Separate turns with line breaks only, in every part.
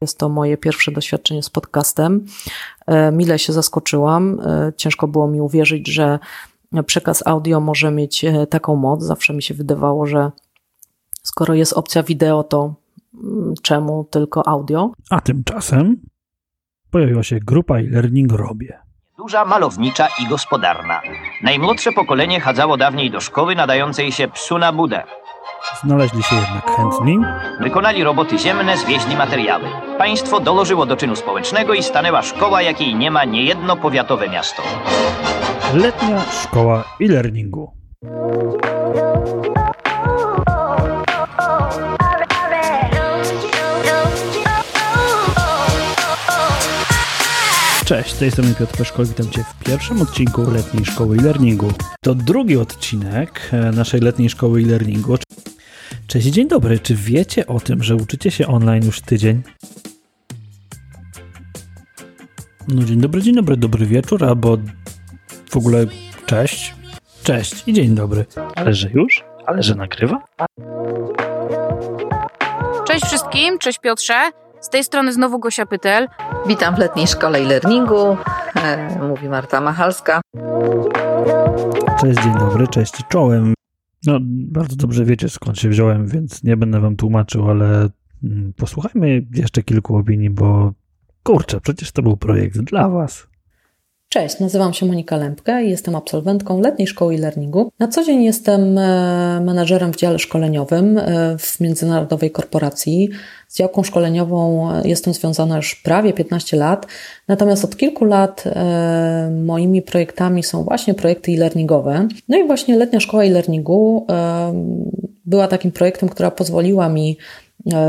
Jest to moje pierwsze doświadczenie z podcastem. E, mile się zaskoczyłam. E, ciężko było mi uwierzyć, że przekaz audio może mieć e, taką moc. Zawsze mi się wydawało, że skoro jest opcja wideo, to mm, czemu tylko audio?
A tymczasem pojawiła się grupa e-learning Robie.
Duża, malownicza i gospodarna. Najmłodsze pokolenie chadzało dawniej do szkoły nadającej się psu na budę.
Znaleźli się jednak chętni.
Wykonali roboty ziemne, zwieźli materiały. Państwo dołożyło do czynu społecznego i stanęła szkoła, jakiej nie ma niejedno powiatowe miasto.
Letnia szkoła e-learningu. Cześć, z tej strony Piotr Peszko, witam Cię w pierwszym odcinku Letniej Szkoły e-learningu. To drugi odcinek e, naszej Letniej Szkoły e-learningu. Cześć, dzień dobry. Czy wiecie o tym, że uczycie się online już tydzień? No dzień dobry, dzień dobry, dobry wieczór, albo w ogóle cześć, cześć i dzień dobry. Ale że już? Ale że nagrywa?
Cześć wszystkim, cześć Piotrze. Z tej strony znowu Gosia Pytel.
Witam w letniej szkole e-learningu. E, mówi Marta Machalska.
Cześć, dzień dobry, cześć czołem. No, bardzo dobrze wiecie skąd się wziąłem, więc nie będę wam tłumaczył, ale mm, posłuchajmy jeszcze kilku opinii, bo kurczę, przecież to był projekt dla was.
Cześć, nazywam się Monika Lempkę i jestem absolwentką letniej szkoły e-learningu. Na co dzień jestem e, menadżerem w dziale szkoleniowym e, w międzynarodowej korporacji. Z działką szkoleniową e, jestem związana już prawie 15 lat, natomiast od kilku lat moimi projektami są właśnie projekty e-learningowe. No i właśnie letnia szkoła e-learningu była takim projektem, która pozwoliła mi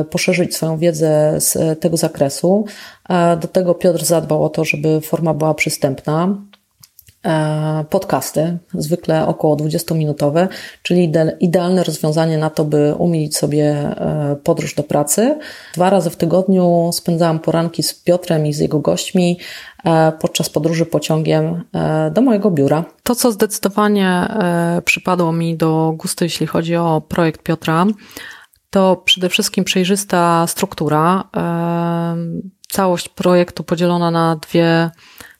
poszerzyć swoją wiedzę z tego zakresu. E, do tego Piotr zadbał o to, żeby forma była przystępna. E, podcasty, zwykle około 20-minutowe, czyli idealne rozwiązanie na to, by umilić sobie podróż do pracy. Dwa razy w tygodniu spędzałam poranki z Piotrem i z jego gośćmi podczas podróży pociągiem do mojego biura. To, co zdecydowanie przypadło mi do gustu, jeśli chodzi o projekt Piotra, to przede wszystkim przejrzysta struktura. Całość projektu podzielona na dwie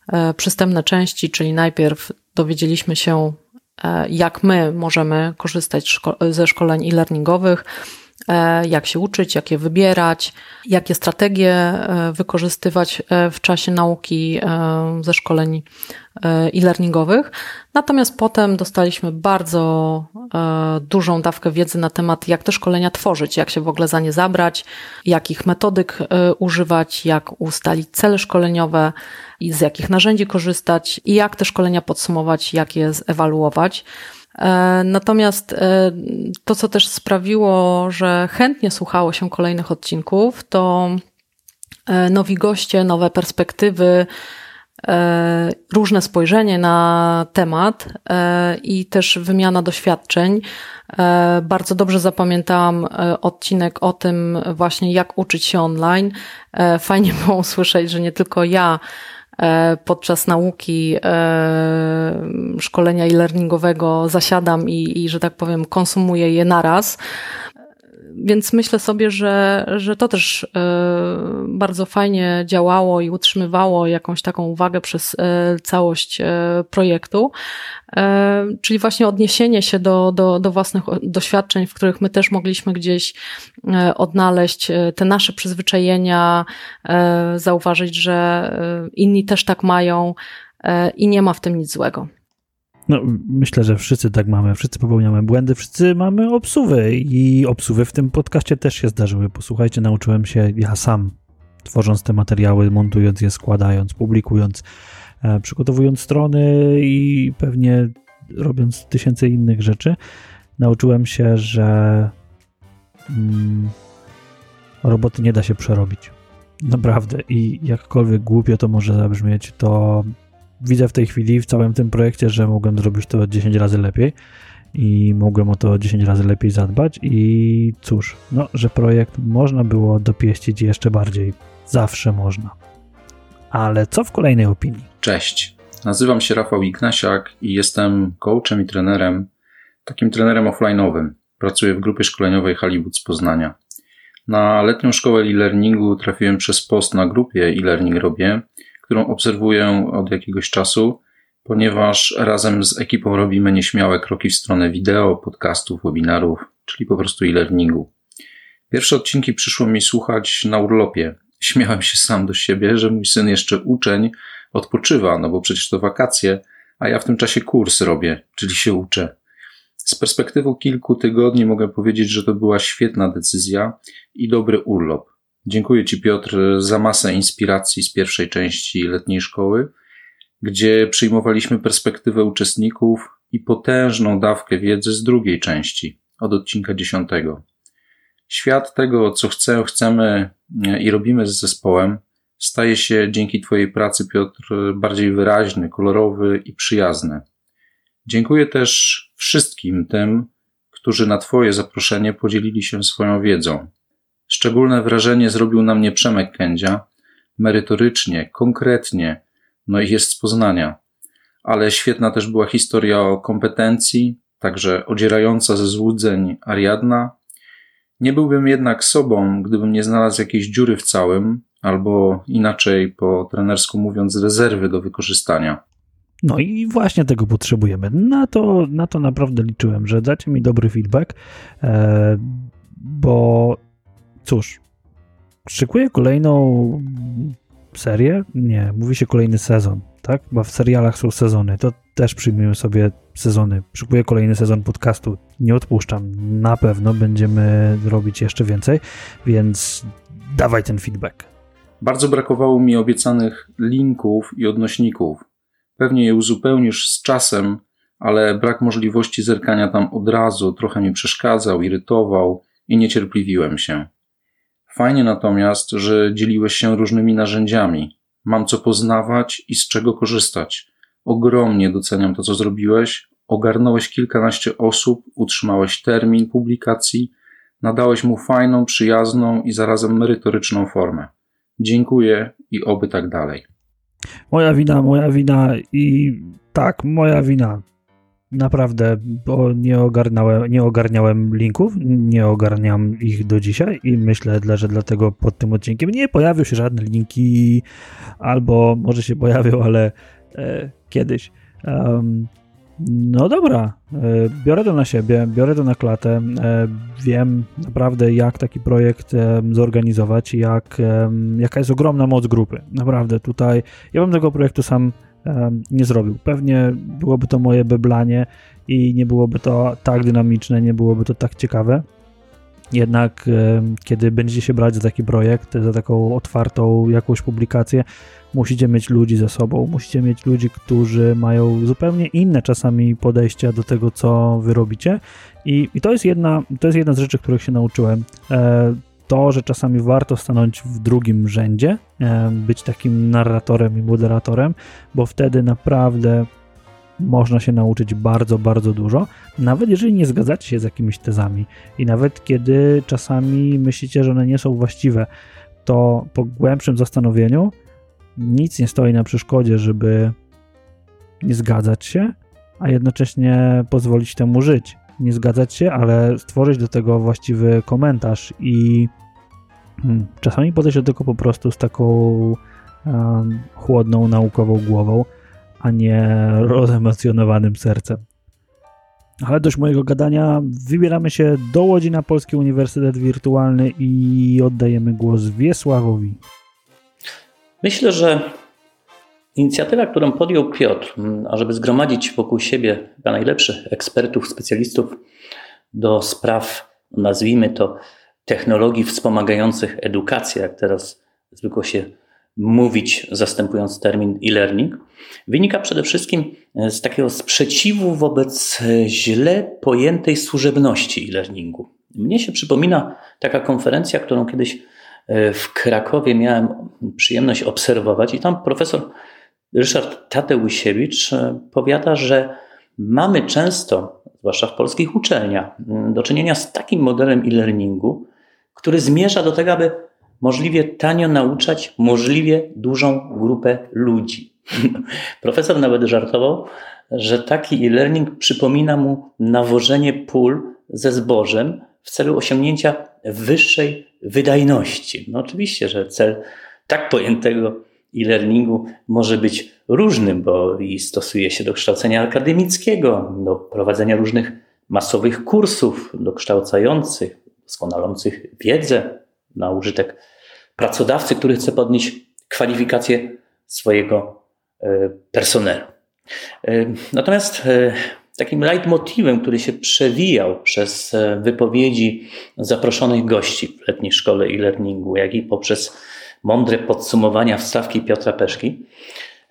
e, przystępne części, czyli najpierw dowiedzieliśmy się, e, jak my możemy korzystać ze szkoleń e-learningowych, e, jak się uczyć, jak je wybierać, jakie strategie wykorzystywać w czasie nauki ze szkoleń e-learningowych. Natomiast potem dostaliśmy bardzo e, dużą dawkę wiedzy na temat, jak te szkolenia tworzyć, jak się w ogóle za nie zabrać, jakich metodyk e, używać, jak ustalić cele szkoleniowe i z jakich narzędzi korzystać i jak te szkolenia podsumować, jak je zewaluować. E, natomiast to, co też sprawiło, że chętnie słuchało się kolejnych odcinków, to nowi goście, nowe perspektywy, E, różne spojrzenie na temat e, i też wymiana doświadczeń. E, bardzo dobrze zapamiętałam odcinek o tym właśnie, jak uczyć się online. Fajnie było usłyszeć, że nie tylko ja podczas nauki szkolenia e-learningowego zasiadam i, i, że tak powiem, konsumuję je naraz, więc myślę sobie, że, że to też e, bardzo fajnie działało i utrzymywało jakąś taką uwagę przez e, całość e, projektu. Czyli właśnie odniesienie się do, do, do własnych doświadczeń, w których my też mogliśmy gdzieś odnaleźć te nasze przyzwyczajenia, zauważyć, że inni też tak mają i nie ma w tym nic złego.
No, myślę, że wszyscy tak mamy. Wszyscy popełniamy błędy, wszyscy mamy obsuwy i obsuwy w tym podcaście też się zdarzyły. Posłuchajcie, nauczyłem się ja sam, tworząc te materiały, montując je, składając, publikując, e, przygotowując strony i pewnie robiąc tysięcy innych rzeczy. Nauczyłem się, że mm, roboty nie da się przerobić. Naprawdę. I jakkolwiek głupio to może zabrzmieć, to widzę w tej chwili w całym tym projekcie, że mogłem zrobić to 10 razy lepiej i mogłem o to 10 razy lepiej zadbać i cóż, no, że projekt można było dopieścić jeszcze bardziej. Zawsze można. Ale co w kolejnej opinii?
Cześć. Nazywam się Rafał Ignasiak i jestem coachem i trenerem, takim trenerem offline'owym. Pracuję w grupie szkoleniowej Hollywood z Poznania. Na letnią szkołę e-learningu trafiłem przez post na grupie e-learning robię, którą obserwuję od jakiegoś czasu, ponieważ razem z ekipą robimy nieśmiałe kroki w stronę wideo, podcastów, webinarów, czyli po prostu e-learningu. Pierwsze odcinki przyszło mi słuchać na urlopie. Śmiałem się sam do siebie, że mój syn jeszcze uczeń odpoczywa, no bo przecież to wakacje, a ja w tym czasie kurs robię, czyli się uczę. Z perspektywy kilku tygodni mogę powiedzieć, że to była świetna decyzja i dobry urlop. Dziękuję Ci, Piotr, za masę inspiracji z pierwszej części letniej szkoły, gdzie przyjmowaliśmy perspektywę uczestników i potężną dawkę wiedzy z drugiej części, od odcinka dziesiątego. Świat tego, co chcę, chcemy i robimy z zespołem, staje się dzięki Twojej pracy, Piotr, bardziej wyraźny, kolorowy i przyjazny. Dziękuję też wszystkim tym, którzy na Twoje zaproszenie podzielili się swoją wiedzą. Szczególne wrażenie zrobił na mnie Przemek Kędzia, merytorycznie, konkretnie, no i jest z Poznania. Ale świetna też była historia o kompetencji, także odzierająca ze złudzeń Ariadna. Nie byłbym jednak sobą, gdybym nie znalazł jakiejś dziury w całym, albo inaczej po trenersku mówiąc, rezerwy do wykorzystania.
No i właśnie tego potrzebujemy. Na to, na to naprawdę liczyłem, że dacie mi dobry feedback, e, bo cóż, szykuję kolejną serię? Nie, mówi się kolejny sezon, tak? Bo w serialach są sezony, to też przyjmujemy sobie sezony. Szykuję kolejny sezon podcastu, nie odpuszczam. Na pewno będziemy robić jeszcze więcej, więc dawaj ten feedback.
Bardzo brakowało mi obiecanych linków i odnośników. Pewnie je uzupełnisz z czasem, ale brak możliwości zerkania tam od razu trochę mi przeszkadzał, irytował i niecierpliwiłem się. Fajnie natomiast, że dzieliłeś się różnymi narzędziami. Mam co poznawać i z czego korzystać. Ogromnie doceniam to, co zrobiłeś. Ogarnąłeś kilkanaście osób, utrzymałeś termin publikacji, nadałeś mu fajną, przyjazną i zarazem merytoryczną formę. Dziękuję i oby tak dalej.
Moja wina, moja wina i tak, moja wina. Naprawdę, bo nie ogarniałem, nie ogarniałem linków, nie ogarniam ich do dzisiaj i myślę, że dlatego pod tym odcinkiem nie pojawią się żadne linki, albo może się pojawią, ale e, kiedyś. Um, no dobra, e, biorę to na siebie, biorę to na klatę. E, wiem naprawdę, jak taki projekt zorganizować, jak, jaka jest ogromna moc grupy. Naprawdę tutaj, ja bym tego projektu sam nie zrobił. Pewnie byłoby to moje beblanie i nie byłoby to tak dynamiczne, nie byłoby to tak ciekawe. Jednak kiedy będziecie się brać za taki projekt, za taką otwartą jakąś publikację, musicie mieć ludzi ze sobą, musicie mieć ludzi, którzy mają zupełnie inne czasami podejścia do tego, co wy robicie. I, i to, jest jedna, to jest jedna z rzeczy, których się nauczyłem. To, że czasami warto stanąć w drugim rzędzie, e, być takim narratorem i moderatorem, bo wtedy naprawdę można się nauczyć bardzo, bardzo dużo, nawet jeżeli nie zgadzacie się z jakimiś tezami i nawet kiedy czasami myślicie, że one nie są właściwe, to po głębszym zastanowieniu nic nie stoi na przeszkodzie, żeby nie zgadzać się, a jednocześnie pozwolić temu żyć. Nie zgadzać się, ale stworzyć do tego właściwy komentarz i hmm, czasami podejść do tego po prostu z taką um, chłodną, naukową głową, a nie rozemocjonowanym sercem. Ale dość mojego gadania, wybieramy się do Łodzi na Polski Uniwersytet Wirtualny i oddajemy głos Wiesławowi.
Myślę, że inicjatywa, którą podjął Piotr, ażeby zgromadzić wokół siebie najlepszych ekspertów, specjalistów do spraw, nazwijmy to, technologii wspomagających edukację, jak teraz zwykło się mówić, zastępując termin e-learning, wynika przede wszystkim z takiego sprzeciwu wobec źle pojętej służebności e-learningu. Mnie się przypomina taka konferencja, którą kiedyś e, w Krakowie miałem przyjemność obserwować, i tam profesor Ryszard Tateusiewicz e, powiada, że mamy często, zwłaszcza w polskich uczelniach, do czynienia z takim modelem e-learningu, który zmierza do tego, aby możliwie tanio nauczać możliwie dużą grupę ludzi. Profesor nawet żartował, że taki e-learning przypomina mu nawożenie pól ze zbożem w celu osiągnięcia wyższej wydajności. No oczywiście, że cel tak pojętego e-learningu może być różnym, bo i stosuje się do kształcenia akademickiego, do prowadzenia różnych masowych kursów dokształcających, doskonalących wiedzę na użytek pracodawcy, który chce podnieść kwalifikacje swojego e, personelu. E, natomiast e, takim leitmotywem, który się przewijał przez wypowiedzi zaproszonych gości w letniej szkole e-learningu, jak i poprzez mądre podsumowania wstawki Piotra Peszki,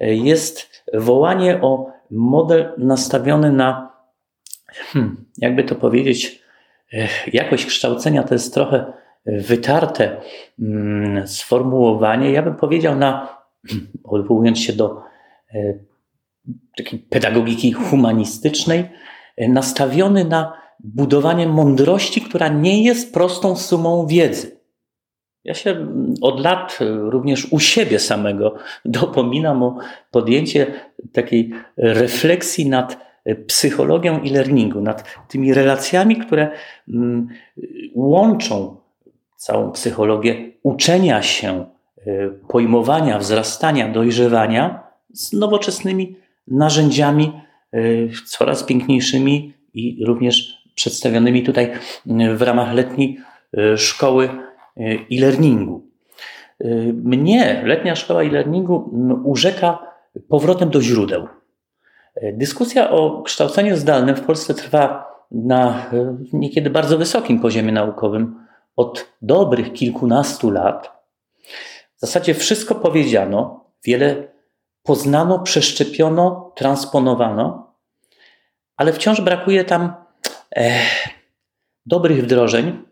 jest wołanie o model nastawiony na, hmm, jakby to powiedzieć, jakość kształcenia to jest trochę wytarte mm, sformułowanie. Ja bym powiedział na, odwołując się do e, takiej pedagogiki humanistycznej, e, nastawiony na budowanie mądrości, która nie jest prostą sumą wiedzy. Ja się mm, od lat e, również u siebie samego dopominam o podjęcie takiej refleksji nad psychologią i learningu, nad tymi relacjami, które mm, łączą całą psychologię uczenia się, y, pojmowania, wzrastania, dojrzewania z nowoczesnymi narzędziami, y, coraz piękniejszymi i również przedstawionymi tutaj y, w ramach letniej szkoły e-learningu. Mnie letnia szkoła e-learningu urzeka powrotem do źródeł. Dyskusja o kształceniu zdalnym w Polsce trwa na niekiedy bardzo wysokim poziomie naukowym od dobrych kilkunastu lat w zasadzie wszystko powiedziano, wiele poznano, przeszczepiono, transponowano, ale wciąż brakuje tam e, dobrych wdrożeń,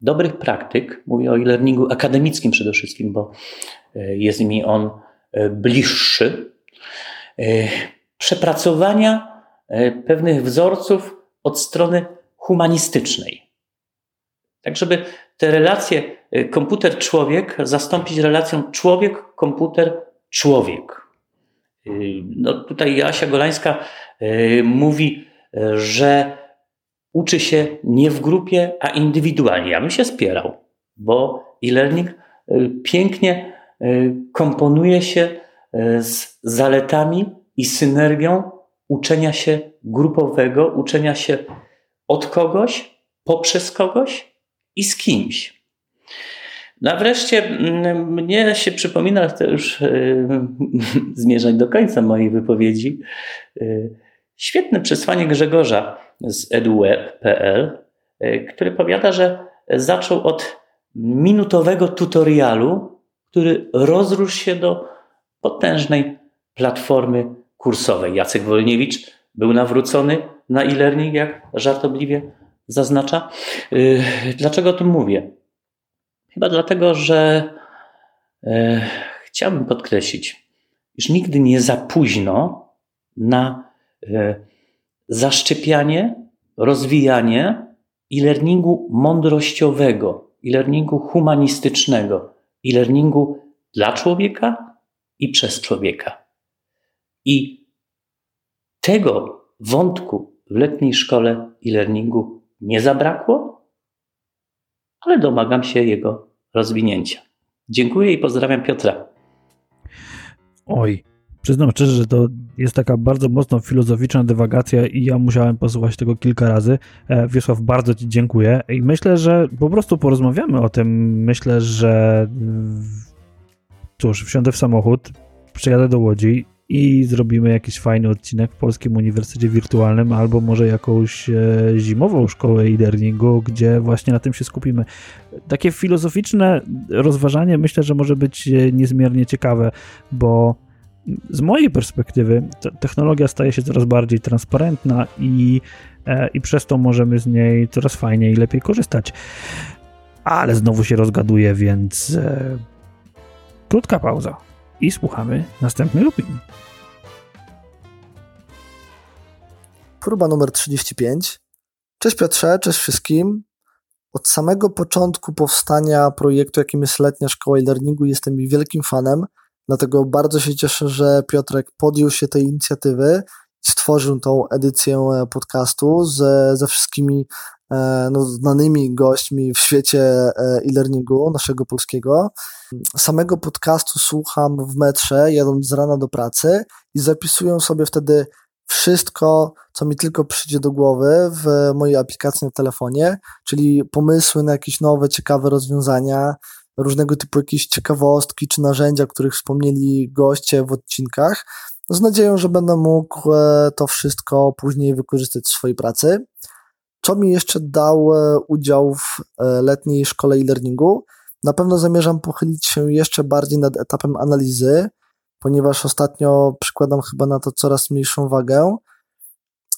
dobrych praktyk. Mówię o e-learningu akademickim przede wszystkim, bo e, jest mi on e, bliższy. E, przepracowania pewnych wzorców od strony humanistycznej. Tak, żeby te relacje komputer-człowiek zastąpić relacją człowiek-komputer-człowiek. No tutaj Asia Golańska mówi, że uczy się nie w grupie, a indywidualnie. Ja bym się spierał, bo e-learning pięknie komponuje się z zaletami i synergią uczenia się grupowego, uczenia się od kogoś, poprzez kogoś i z kimś. No a wreszcie mm, mnie się przypomina, chcę już zmierzać do końca mojej wypowiedzi, świetne przesłanie Grzegorza z eduweb.pl, yy, który powiada, że zaczął od minutowego tutorialu, który rozrósł się do potężnej platformy kursowej. Jacek Wolniewicz był nawrócony na e-learning, jak żartobliwie zaznacza. Y, dlaczego o tym mówię? Chyba dlatego, że e, chciałbym podkreślić, iż nigdy nie za późno na e, zaszczepianie, rozwijanie e-learningu mądrościowego, e-learningu humanistycznego, e-learningu dla człowieka i przez człowieka. I tego wątku w letniej szkole e-learningu nie zabrakło, ale domagam się jego rozwinięcia. Dziękuję i pozdrawiam Piotra.
Oj, przyznam szczerze, że to jest taka bardzo mocno filozoficzna dywagacja i ja musiałem posłuchać tego kilka razy. E, Wiesław, bardzo Ci dziękuję i myślę, że po prostu porozmawiamy o tym. Myślę, że cóż, wsiądę w samochód, przyjadę do Łodzi i zrobimy jakiś fajny odcinek w Polskim Uniwersytecie Wirtualnym albo może jakąś e, zimową szkołę e-learningu, gdzie właśnie na tym się skupimy. Takie filozoficzne rozważanie myślę, że może być e, niezmiernie ciekawe, bo z mojej perspektywy technologia staje się coraz bardziej transparentna i, e, i przez to możemy z niej coraz fajniej i lepiej korzystać. Ale znowu się rozgaduje, więc krótka pauza i słuchamy następnej opinii.
Próba numer 35. Cześć Piotrze, cześć wszystkim. Od samego początku powstania projektu, jakim jest Letnia Szkoła e-Learningu, jestem wielkim fanem, dlatego bardzo się cieszę, że Piotrek podjął się tej inicjatywy stworzył tą edycję podcastu ze, ze wszystkimi e, no, znanymi gośćmi w świecie e-learningu naszego polskiego. Samego podcastu słucham w metrze, jadąc z rana do pracy i zapisuję sobie wtedy wszystko, co mi tylko przyjdzie do głowy w mojej aplikacji na telefonie, czyli pomysły na jakieś nowe, ciekawe rozwiązania, różnego typu jakieś ciekawostki czy narzędzia, o których wspomnieli goście w odcinkach, z nadzieją, że będę mógł e, to wszystko później wykorzystać w swojej pracy. Co mi jeszcze dał e, udział w e, letniej szkole e-learningu? Na pewno zamierzam pochylić się jeszcze bardziej nad etapem analizy, ponieważ ostatnio przykładam chyba na to coraz mniejszą wagę.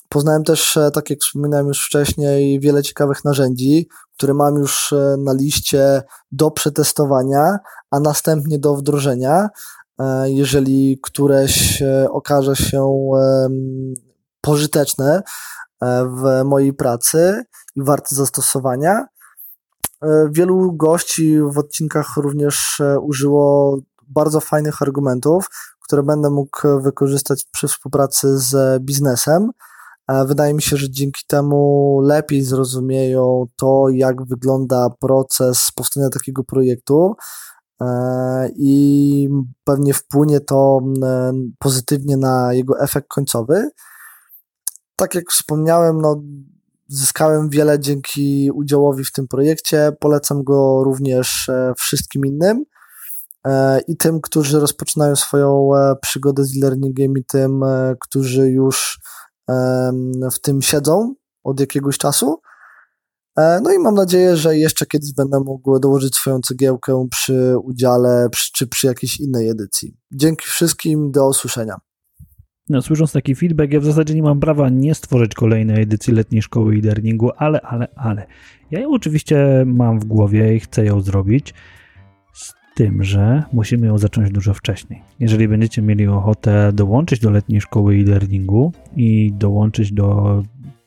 Poznałem też, tak jak wspominałem już wcześniej, wiele ciekawych narzędzi, które mam już na liście do przetestowania, a następnie do wdrożenia. E, jeżeli któreś e, okaże się pożyteczne e, w mojej pracy i warte zastosowania. Wielu gości w odcinkach również użyło bardzo fajnych argumentów, które będę mógł wykorzystać przy współpracy z biznesem. Wydaje mi się, że dzięki temu lepiej zrozumieją to, jak wygląda proces powstania takiego projektu, E, i pewnie wpłynie to e, pozytywnie na jego efekt końcowy. Tak jak wspomniałem, no, zyskałem wiele dzięki udziałowi w tym projekcie. Polecam go również e, wszystkim innym i tym, którzy rozpoczynają swoją przygodę z e-learningiem i tym, którzy już w tym siedzą od jakiegoś czasu. E, no i mam nadzieję, że jeszcze kiedyś będę mógł dołożyć swoją cegiełkę przy udziale przy, czy przy jakiejś innej edycji. Dzięki wszystkim, do usłyszenia.
No, słysząc taki feedback, ja w zasadzie nie mam prawa nie stworzyć kolejnej edycji letniej szkoły e-learningu, ale, ale, ale. Ja ją oczywiście mam w głowie i chcę ją zrobić, tym, że musimy ją zacząć dużo wcześniej. Jeżeli będziecie mieli ochotę dołączyć do letniej szkoły e-learningu i dołączyć do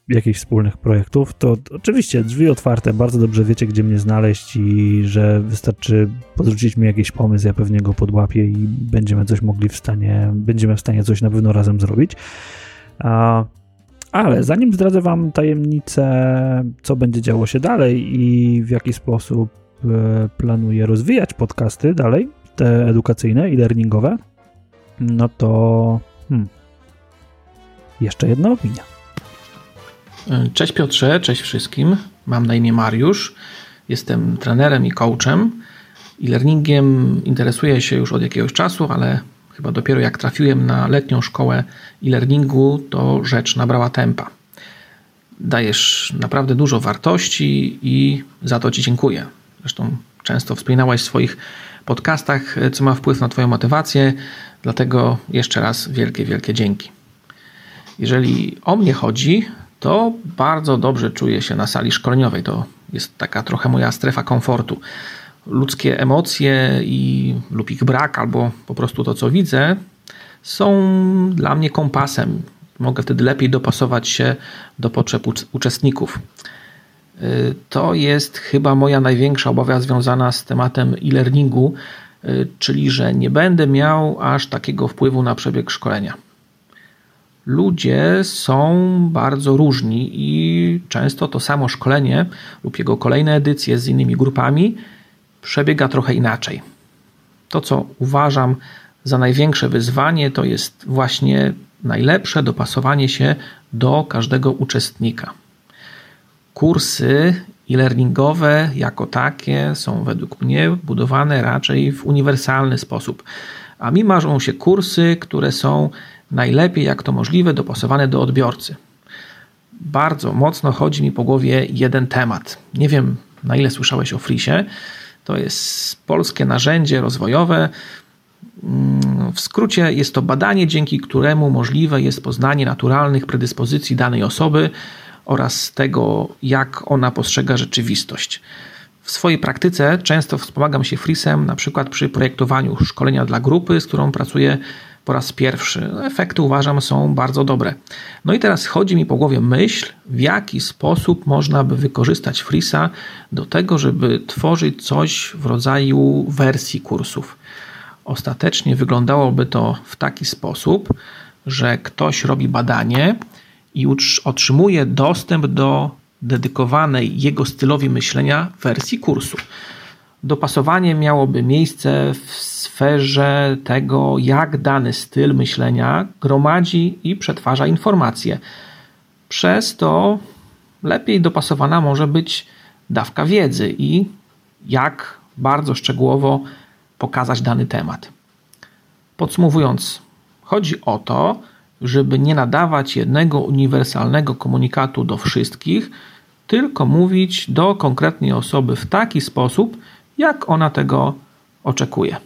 jakichś wspólnych projektów, to oczywiście drzwi otwarte, bardzo dobrze wiecie, gdzie mnie znaleźć i że wystarczy podrzucić mi jakiś pomysł, ja pewnie go podłapię i będziemy coś mogli w stanie, będziemy w stanie coś na pewno razem zrobić. Ale zanim zdradzę wam tajemnicę, co będzie działo się dalej i w jaki sposób e, planuję rozwijać podcasty dalej, te edukacyjne i learningowe, no to hmm, jeszcze jedna opinia.
Cześć Piotrze, cześć wszystkim. Mam na imię Mariusz. Jestem trenerem i coachem. E-learningiem interesuję się już od jakiegoś czasu, ale chyba dopiero jak trafiłem na letnią szkołę e-learningu, to rzecz nabrała tempa. Dajesz naprawdę dużo wartości i za to Ci dziękuję. Zresztą często wspominałaś w swoich podcastach, co ma wpływ na Twoją motywację, dlatego jeszcze raz wielkie, wielkie dzięki. Jeżeli o mnie chodzi, to bardzo dobrze czuję się na sali szkoleniowej. To jest taka trochę moja strefa komfortu. Ludzkie emocje i, lub ich brak, albo po prostu to, co widzę, są dla mnie kompasem. Mogę wtedy lepiej dopasować się do potrzeb uczestników. Y, to jest chyba moja największa obawa związana z tematem e-learningu, y, czyli że nie będę miał aż takiego wpływu na przebieg szkolenia ludzie są bardzo różni i często to samo szkolenie lub jego kolejne edycje z innymi grupami przebiega trochę inaczej. To, co uważam za największe wyzwanie, to jest właśnie najlepsze dopasowanie się do każdego uczestnika. Kursy e-learningowe jako takie są według mnie budowane raczej w uniwersalny sposób. A mi marzą się kursy, które są najlepiej jak to możliwe dopasowane do odbiorcy. Bardzo mocno chodzi mi po głowie jeden temat. Nie wiem, na ile słyszałeś o Frisie. To jest polskie narzędzie rozwojowe. Mm, w skrócie jest to badanie, dzięki któremu możliwe jest poznanie naturalnych predyspozycji danej osoby oraz tego, jak ona postrzega rzeczywistość. W swojej praktyce często wspomagam się Frisem, na przykład przy projektowaniu szkolenia dla grupy, z którą pracuję po raz pierwszy. No, efekty uważam są bardzo dobre. No i teraz chodzi mi po głowie myśl, w jaki sposób można by wykorzystać Frisa do tego, żeby tworzyć coś w rodzaju wersji kursów. Ostatecznie wyglądałoby to w taki sposób, że ktoś robi badanie i otrzymuje dostęp do dedykowanej jego stylowi myślenia wersji kursu. Dopasowanie miałoby miejsce w sferze tego, jak dany styl myślenia gromadzi i przetwarza informacje. Przez to lepiej dopasowana może być dawka wiedzy i jak bardzo szczegółowo pokazać dany temat. Podsumowując, chodzi o to, żeby nie nadawać jednego uniwersalnego komunikatu do wszystkich, tylko mówić do konkretnej osoby w taki sposób, jak ona tego oczekuje.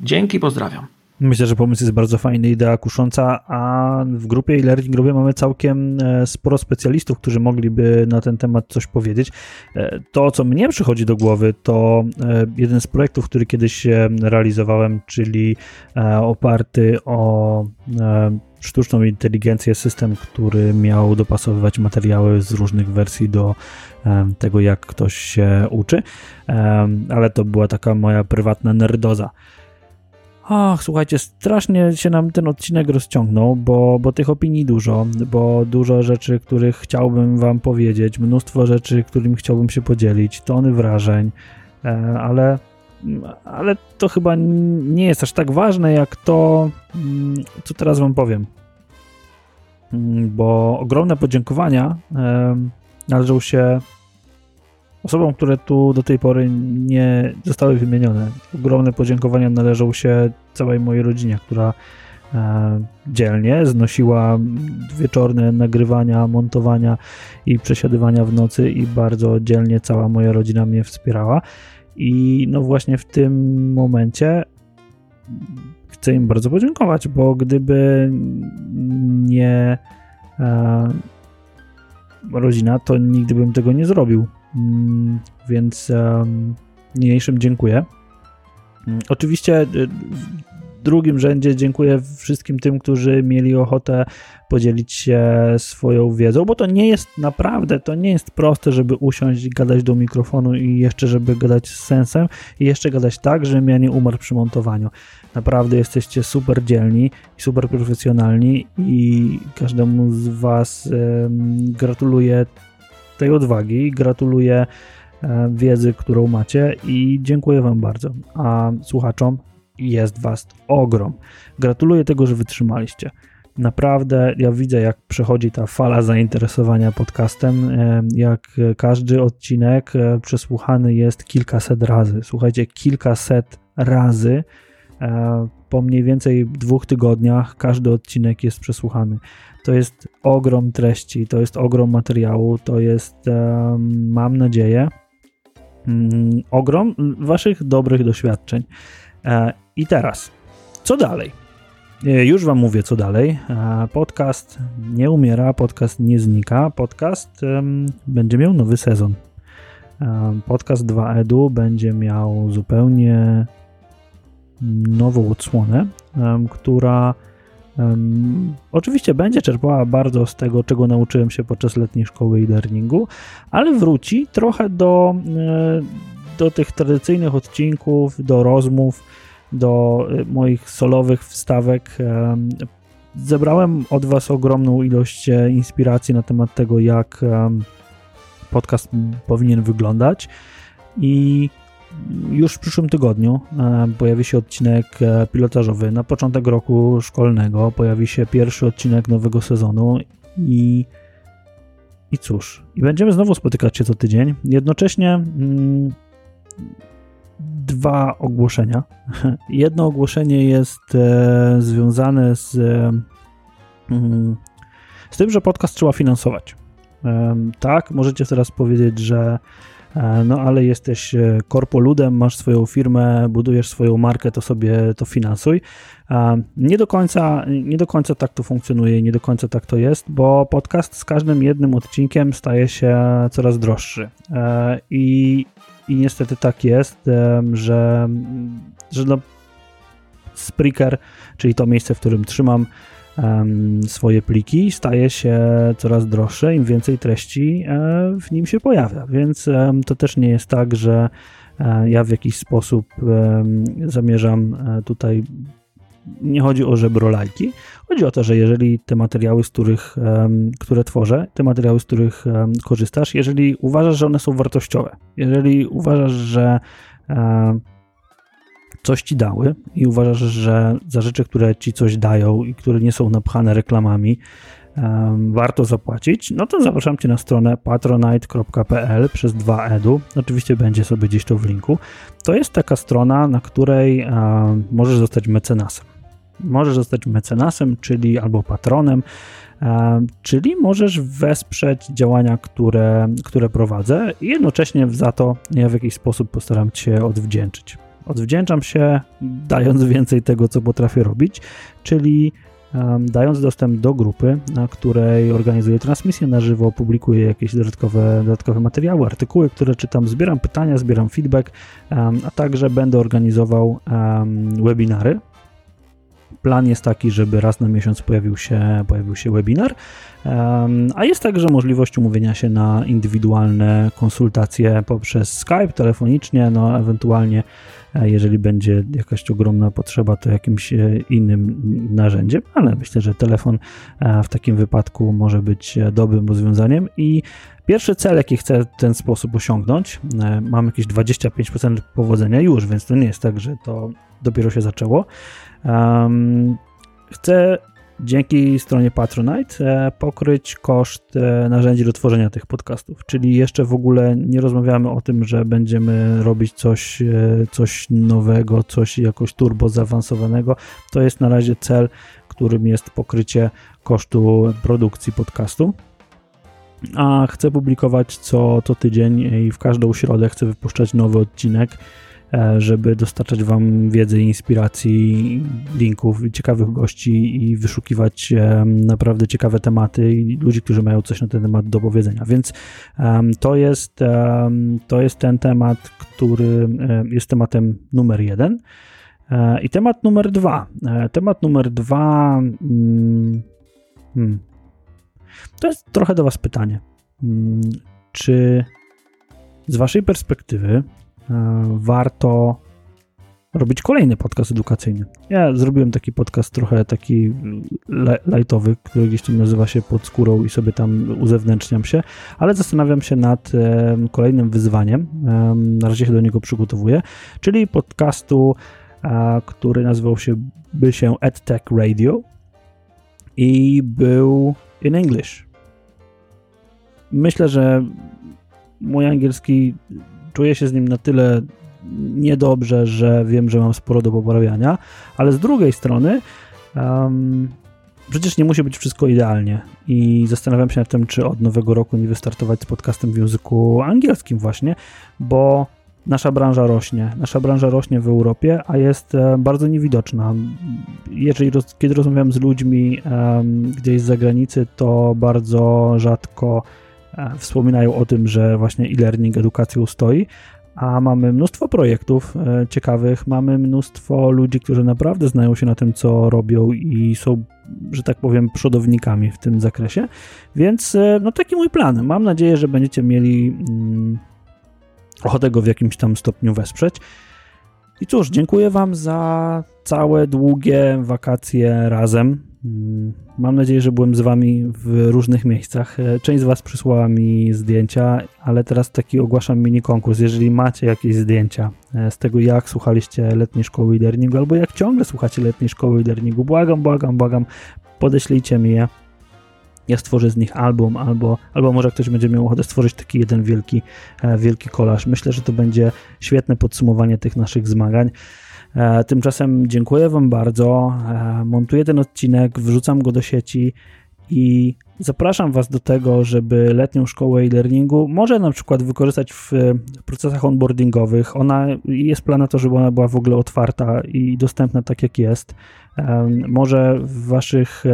Dzięki, pozdrawiam.
Myślę, że pomysł jest bardzo fajny, idea kusząca, a w grupie e-learning grupie mamy całkiem e, sporo specjalistów, którzy mogliby na ten temat coś powiedzieć. E, to, co mnie przychodzi do głowy, to e, jeden z projektów, który kiedyś realizowałem, czyli oparty o sztuczną inteligencję, system, który miał dopasowywać materiały z różnych wersji do tego, jak ktoś się uczy, ale to była taka moja prywatna nerdoza. Ach, słuchajcie, strasznie się nam ten odcinek rozciągnął, bo, bo tych opinii dużo, bo dużo rzeczy, których chciałbym wam powiedzieć, mnóstwo rzeczy, którym chciałbym się podzielić, tony wrażeń, e, ale, ale to chyba nie jest aż tak ważne, jak to, mm, co teraz wam powiem. Mm, bo ogromne podziękowania należą się Osobom, które tu do tej pory nie zostały wymienione, ogromne podziękowania należą się całej mojej rodzinie, która e, dzielnie znosiła wieczorne nagrywania, montowania i przesiadywania w nocy i bardzo dzielnie cała moja rodzina mnie wspierała. I no właśnie w tym momencie chcę im bardzo podziękować, bo gdyby nie e, rodzina, to nigdy bym tego nie zrobił. Mm, więc niniejszym dziękuję. Mm, oczywiście y, w drugim rzędzie dziękuję wszystkim tym, którzy mieli ochotę podzielić się swoją wiedzą, bo to nie jest naprawdę, to nie jest proste, żeby usiąść, gadać do mikrofonu i jeszcze, żeby gadać z sensem i jeszcze gadać tak, żebym ja nie umarł przy montowaniu. Naprawdę jesteście super dzielni i super profesjonalni i każdemu z Was gratuluję tej odwagi. Gratuluję e, wiedzy, którą macie i dziękuję Wam bardzo. A słuchaczom jest Was ogrom. Gratuluję tego, że wytrzymaliście. Naprawdę ja widzę, jak przechodzi ta fala zainteresowania podcastem, e, jak każdy odcinek e, przesłuchany jest kilkaset razy. Słuchajcie, kilkaset razy po mniej więcej dwóch tygodniach każdy odcinek jest przesłuchany. To jest ogrom treści, to jest ogrom materiału, to jest, mam nadzieję, mm, ogrom Waszych dobrych doświadczeń. E, I teraz, co dalej? E, już Wam mówię, co dalej. E, podcast nie umiera, podcast nie znika, podcast będzie miał nowy sezon. Podcast 2 Edu będzie miał zupełnie nową odsłonę, która oczywiście będzie czerpała bardzo z tego, czego nauczyłem się podczas letniej szkoły e-learningu, ale wróci trochę do, e, do tych tradycyjnych odcinków, do rozmów, do e, moich solowych wstawek. Zebrałem od Was ogromną ilość e, inspiracji na temat tego, jak podcast powinien wyglądać i już w przyszłym tygodniu e, pojawi się odcinek e, pilotażowy. Na początek roku szkolnego pojawi się pierwszy odcinek nowego sezonu i i cóż, i będziemy znowu spotykać się co tydzień. Jednocześnie mm, dwa ogłoszenia. Jedno ogłoszenie jest e, związane z, e, mm, z tym, że podcast trzeba finansować. E, tak, możecie teraz powiedzieć, że no ale jesteś e, korpoludem, masz swoją firmę, budujesz swoją markę, to sobie to finansuj. E, nie do końca, nie do końca tak to funkcjonuje, nie do końca tak to jest, bo podcast z każdym jednym odcinkiem staje się coraz droższy. I, i niestety tak jest, że, że no Spreaker, czyli to miejsce, w którym trzymam swoje pliki, staje się coraz droższe, im więcej treści e, w nim się pojawia. Więc to też nie jest tak, że e, ja w jakiś sposób zamierzam e, tutaj nie chodzi o żebro lajki. Chodzi o to, że jeżeli te materiały, z których, które tworzę, te materiały, z których korzystasz, jeżeli uważasz, że one są wartościowe, jeżeli uważasz, że coś ci dały i uważasz, że za rzeczy, które ci coś dają i które nie są napchane reklamami, warto zapłacić, no to zapraszam Cię na stronę patronite.pl przez 2edu. Oczywiście będzie sobie gdzieś to w linku. To jest taka strona, na której możesz zostać mecenasem. Możesz zostać mecenasem, czyli albo patronem, czyli możesz wesprzeć działania, które, które prowadzę i jednocześnie za to ja w jakiś sposób postaram Cię odwdzięczyć. Odwdzięczam się dając więcej tego, co potrafię robić, czyli dając dostęp do grupy, na której organizuję transmisję na żywo, publikuję jakieś dodatkowe, dodatkowe materiały, artykuły, które czytam, zbieram pytania, zbieram feedback, a także będę organizował webinary. Plan jest taki, żeby raz na miesiąc pojawił się, pojawił się webinar, a jest także możliwość umówienia się na indywidualne konsultacje poprzez Skype, telefonicznie, no ewentualnie jeżeli będzie jakaś ogromna potrzeba, to jakimś e, innym narzędziem, ale myślę, że telefon e, w takim wypadku może być e, dobrym rozwiązaniem i Pierwszy cel, jaki chcę w ten sposób osiągnąć, mam jakieś 25% powodzenia już, więc to nie jest tak, że to dopiero się zaczęło. chcę dzięki stronie Patronite e, pokryć koszt e, narzędzi do tworzenia tych podcastów. Czyli jeszcze w ogóle nie rozmawiamy o tym, że będziemy robić coś, e, coś nowego, coś jakoś turbo zaawansowanego. To jest na razie cel, którym jest pokrycie kosztu produkcji podcastu. A chcę publikować co to tydzień i w każdą środę chcę wypuszczać nowy odcinek żeby dostarczać Wam wiedzy, inspiracji, linków, ciekawych gości i wyszukiwać e, naprawdę ciekawe tematy i ludzi, którzy mają coś na ten temat do powiedzenia. Więc to jest, to jest ten temat, który e, jest tematem numer jeden. I temat numer dwa. Temat numer dwa. Mm, hmm, to jest trochę do Was pytanie. Hmm, czy z Waszej perspektywy E, warto robić kolejny podcast edukacyjny. Ja zrobiłem taki podcast trochę taki lightowy, który gdzieś tam nazywa się pod skórą i sobie tam uzewnętrzniam się, ale zastanawiam się nad kolejnym wyzwaniem. Na razie się do niego przygotowuję, czyli podcastu, który nazywał się by się EdTech Radio i był in English. Myślę, że mój angielski czuję się z nim na tyle niedobrze, że wiem, że mam sporo do poprawiania, ale z drugiej strony um, przecież nie musi być wszystko idealnie i zastanawiam się nad tym, czy od nowego roku nie wystartować z podcastem w języku angielskim właśnie, bo nasza branża rośnie. Nasza branża rośnie w Europie, a jest e, bardzo niewidoczna. Jeżeli roz, kiedy rozmawiam z ludźmi um, gdzieś z zagranicy, to bardzo rzadko wspominają o tym, że właśnie e-learning edukacją stoi, a mamy mnóstwo projektów e, ciekawych, mamy mnóstwo ludzi, którzy naprawdę znają się na tym, co robią i są, że tak powiem, przodownikami w tym zakresie. Więc e, no taki mój plan. Mam nadzieję, że będziecie mieli mm, ochotę go w jakimś tam stopniu wesprzeć. I cóż, dziękuję Wam za całe długie wakacje razem. Mm, mam nadzieję, że byłem z Wami w różnych miejscach. E, część z Was przysłała mi zdjęcia, ale teraz taki ogłaszam mini konkurs. Jeżeli macie jakieś zdjęcia e, z tego, jak słuchaliście letniej szkoły e-learningu, albo jak ciągle słuchacie letniej szkoły e-learningu, błagam, błagam, błagam, podeślijcie mi je. Ja stworzę z nich album, albo, albo może ktoś będzie miał ochotę stworzyć taki jeden wielki, e, wielki kolaż. Myślę, że to będzie świetne podsumowanie tych naszych zmagań. E, tymczasem dziękuję Wam bardzo. E, montuję ten odcinek, wrzucam go do sieci i zapraszam Was do tego, żeby letnią szkołę e-learningu może na przykład wykorzystać w procesach onboardingowych. Ona jest plan na to, żeby ona była w ogóle otwarta i dostępna tak jak jest. Może w Waszych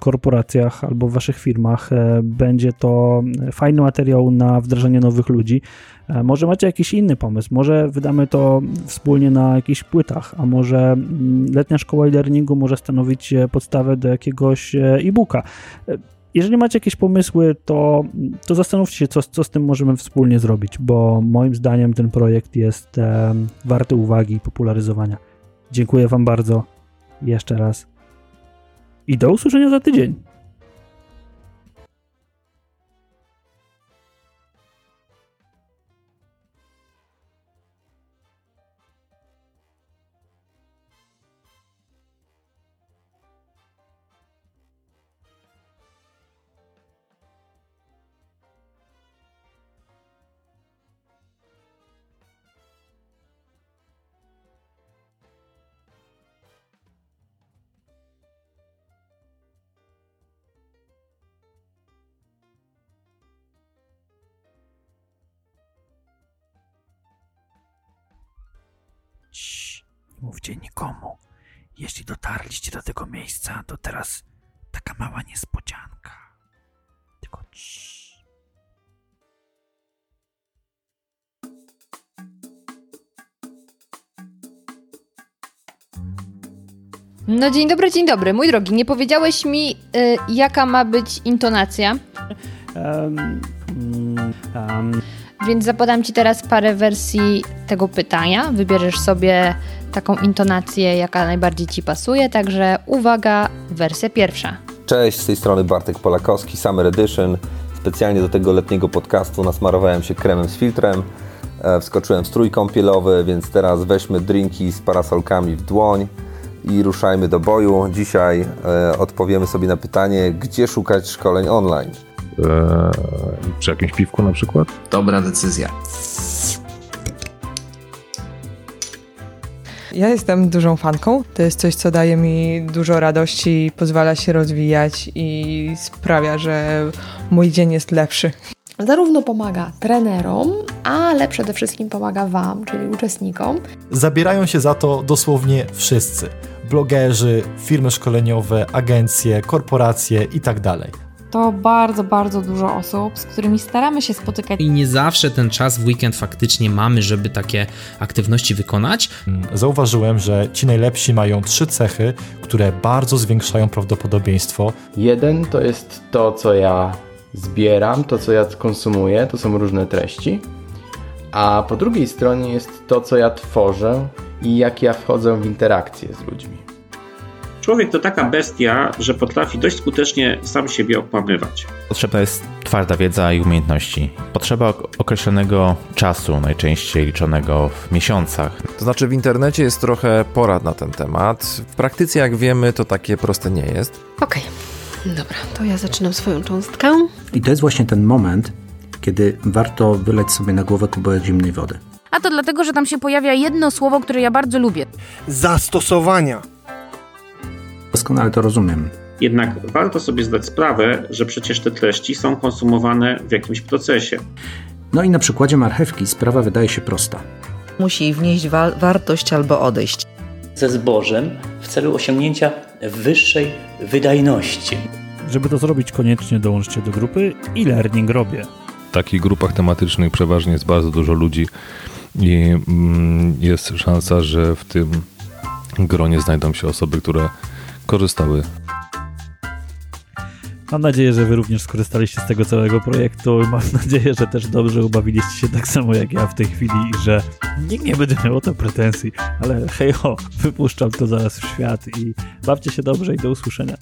korporacjach albo w Waszych firmach e, będzie to fajny materiał na wdrażanie nowych ludzi. E, może macie jakiś inny pomysł, może wydamy to wspólnie na jakichś płytach, a może letnia szkoła e-learningu może stanowić podstawę do jakiegoś e, e-booka. Jeżeli macie jakieś pomysły, to, to zastanówcie się, co, co z tym możemy wspólnie zrobić, bo moim zdaniem ten projekt jest warty uwagi i popularyzowania. Dziękuję Wam bardzo jeszcze raz. I do usłyszenia za tydzień. Mówcie nikomu. Jeśli dotarliście do tego miejsca, to teraz taka mała niespodzianka. Tylko ciii.
No dzień dobry, dzień dobry. Mój drogi, nie powiedziałeś mi, y, jaka ma być intonacja,
Um, um,
więc zapodam ci teraz parę wersji tego pytania. Wybierzesz sobie taką intonację, jaka najbardziej ci pasuje, także uwaga, wersja pierwsza.
Cześć, z tej strony Bartek Polakowski, Summer Edition. Specjalnie do tego letniego podcastu nasmarowałem się kremem z filtrem. E, Wskoczyłem w strój kąpielowy, więc teraz weźmy drinki z parasolkami w dłoń i ruszajmy do boju. Dzisiaj e, odpowiemy sobie na pytanie, gdzie szukać szkoleń online.
Przy jakimś piwku na przykład?
Dobra decyzja.
Ja jestem dużą fanką. To jest coś, co daje mi dużo radości, pozwala się rozwijać i sprawia, że mój dzień jest lepszy.
Zarówno pomaga trenerom, ale przede wszystkim pomaga Wam, czyli uczestnikom.
Zabierają się za to dosłownie wszyscy. Blogerzy, firmy szkoleniowe, agencje, korporacje itd.
To bardzo, bardzo dużo osób, z którymi staramy się spotykać.
I nie zawsze ten czas w weekend faktycznie mamy, żeby takie aktywności wykonać.
Zauważyłem, że ci najlepsi mają trzy cechy, które bardzo zwiększają prawdopodobieństwo.
Jeden to jest to, co ja zbieram, to, co ja konsumuję, to są różne treści. A po drugiej stronie jest to, co ja tworzę i jak ja wchodzę w interakcję z ludźmi.
Człowiek to taka bestia, że potrafi dość skutecznie sam siebie okłamywać.
Potrzebna jest twarda wiedza i umiejętności. Potrzeba ok- określonego czasu, najczęściej liczonego w miesiącach.
To znaczy w internecie jest trochę porad na ten temat. W praktyce, jak wiemy, to takie proste nie jest.
Okej, dobra, to ja zaczynam swoją cząstkę.
I to jest właśnie ten moment, kiedy warto wyleć sobie na głowę kubełek zimnej wody.
A to dlatego, że tam się pojawia jedno słowo, które ja bardzo lubię.
Zastosowania.
Doskonale to rozumiem.
Jednak warto sobie zdać sprawę, że przecież te treści są konsumowane w jakimś procesie.
No i na przykładzie marchewki sprawa wydaje się prosta.
Musi wnieść wa- wartość albo odejść.
Ze zbożem w celu osiągnięcia wyższej wydajności.
Żeby to zrobić, koniecznie dołączcie do grupy e-learning robię.
W takich grupach tematycznych przeważnie jest bardzo dużo ludzi i mm, jest szansa, że w tym gronie znajdą się osoby, które korzystały
Mam nadzieję, że wy również skorzystaliście z tego całego projektu. Mam nadzieję, że też dobrze ubawiliście się tak samo jak ja w tej chwili i że nikt nie będzie miał o to pretensji. Ale hej ho, wypuszczam to zaraz w świat i bawcie się dobrze i do usłyszenia.